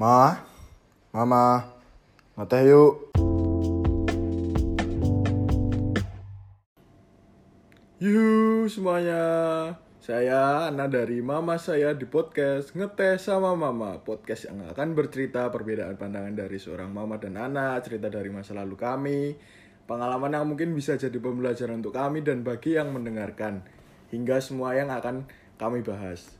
Ma, Mama, ngeteh yuk. Yuh semuanya, saya Ana dari Mama saya di podcast Ngeteh sama Mama. Podcast yang akan bercerita perbedaan pandangan dari seorang Mama dan Ana Cerita dari masa lalu kami Pengalaman yang mungkin bisa jadi pembelajaran untuk kami dan bagi yang mendengarkan. Hingga semua yang akan kami bahas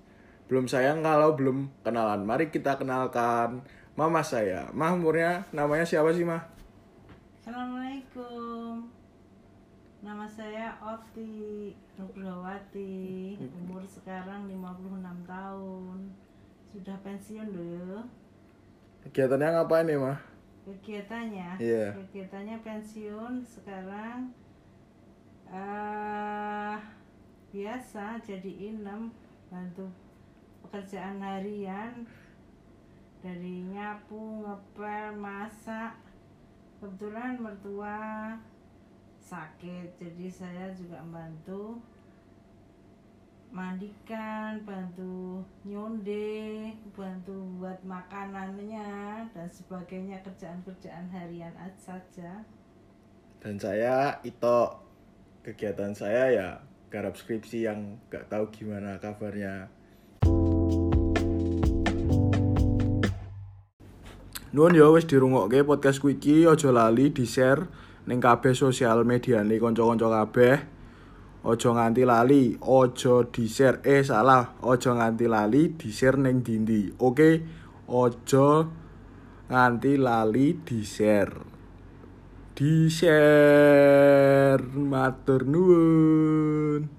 Belum sayang kalau belum kenalan. Mari kita kenalkan Mama saya. Mah umurnya namanya siapa sih Mah? Assalamualaikum. Nama saya Oti Nugrahwati Umur sekarang 56 tahun. Sudah pensiun dulu Kegiatannya ngapain nih Mah? Kegiatannya? Iya. Kegiatannya pensiun sekarang eh Biasa jadi inem Bantu pekerjaan harian Dari nyapu, ngepel, masak. Kebetulan mertua sakit jadi saya juga membantu mandikan bantu nyonde bantu buat makanannya dan sebagainya kerjaan-kerjaan harian aja saja. Dan saya Ito Kegiatan saya ya garap skripsi yang gak tahu gimana kabarnya Nuwun ya wis dirungokke podcast iki aja lali di-share ning kabeh sosial mediane kanca-kanca kabeh. Aja nganti lali, aja di-share. Eh salah, aja nganti lali di-share ning dindi. Oke, aja nganti lali di-share. Di-share matur nuwun.